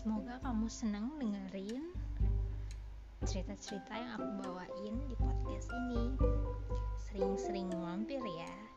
semoga kamu senang dengerin cerita-cerita yang aku bawain di podcast ini. Sering-sering mampir ya.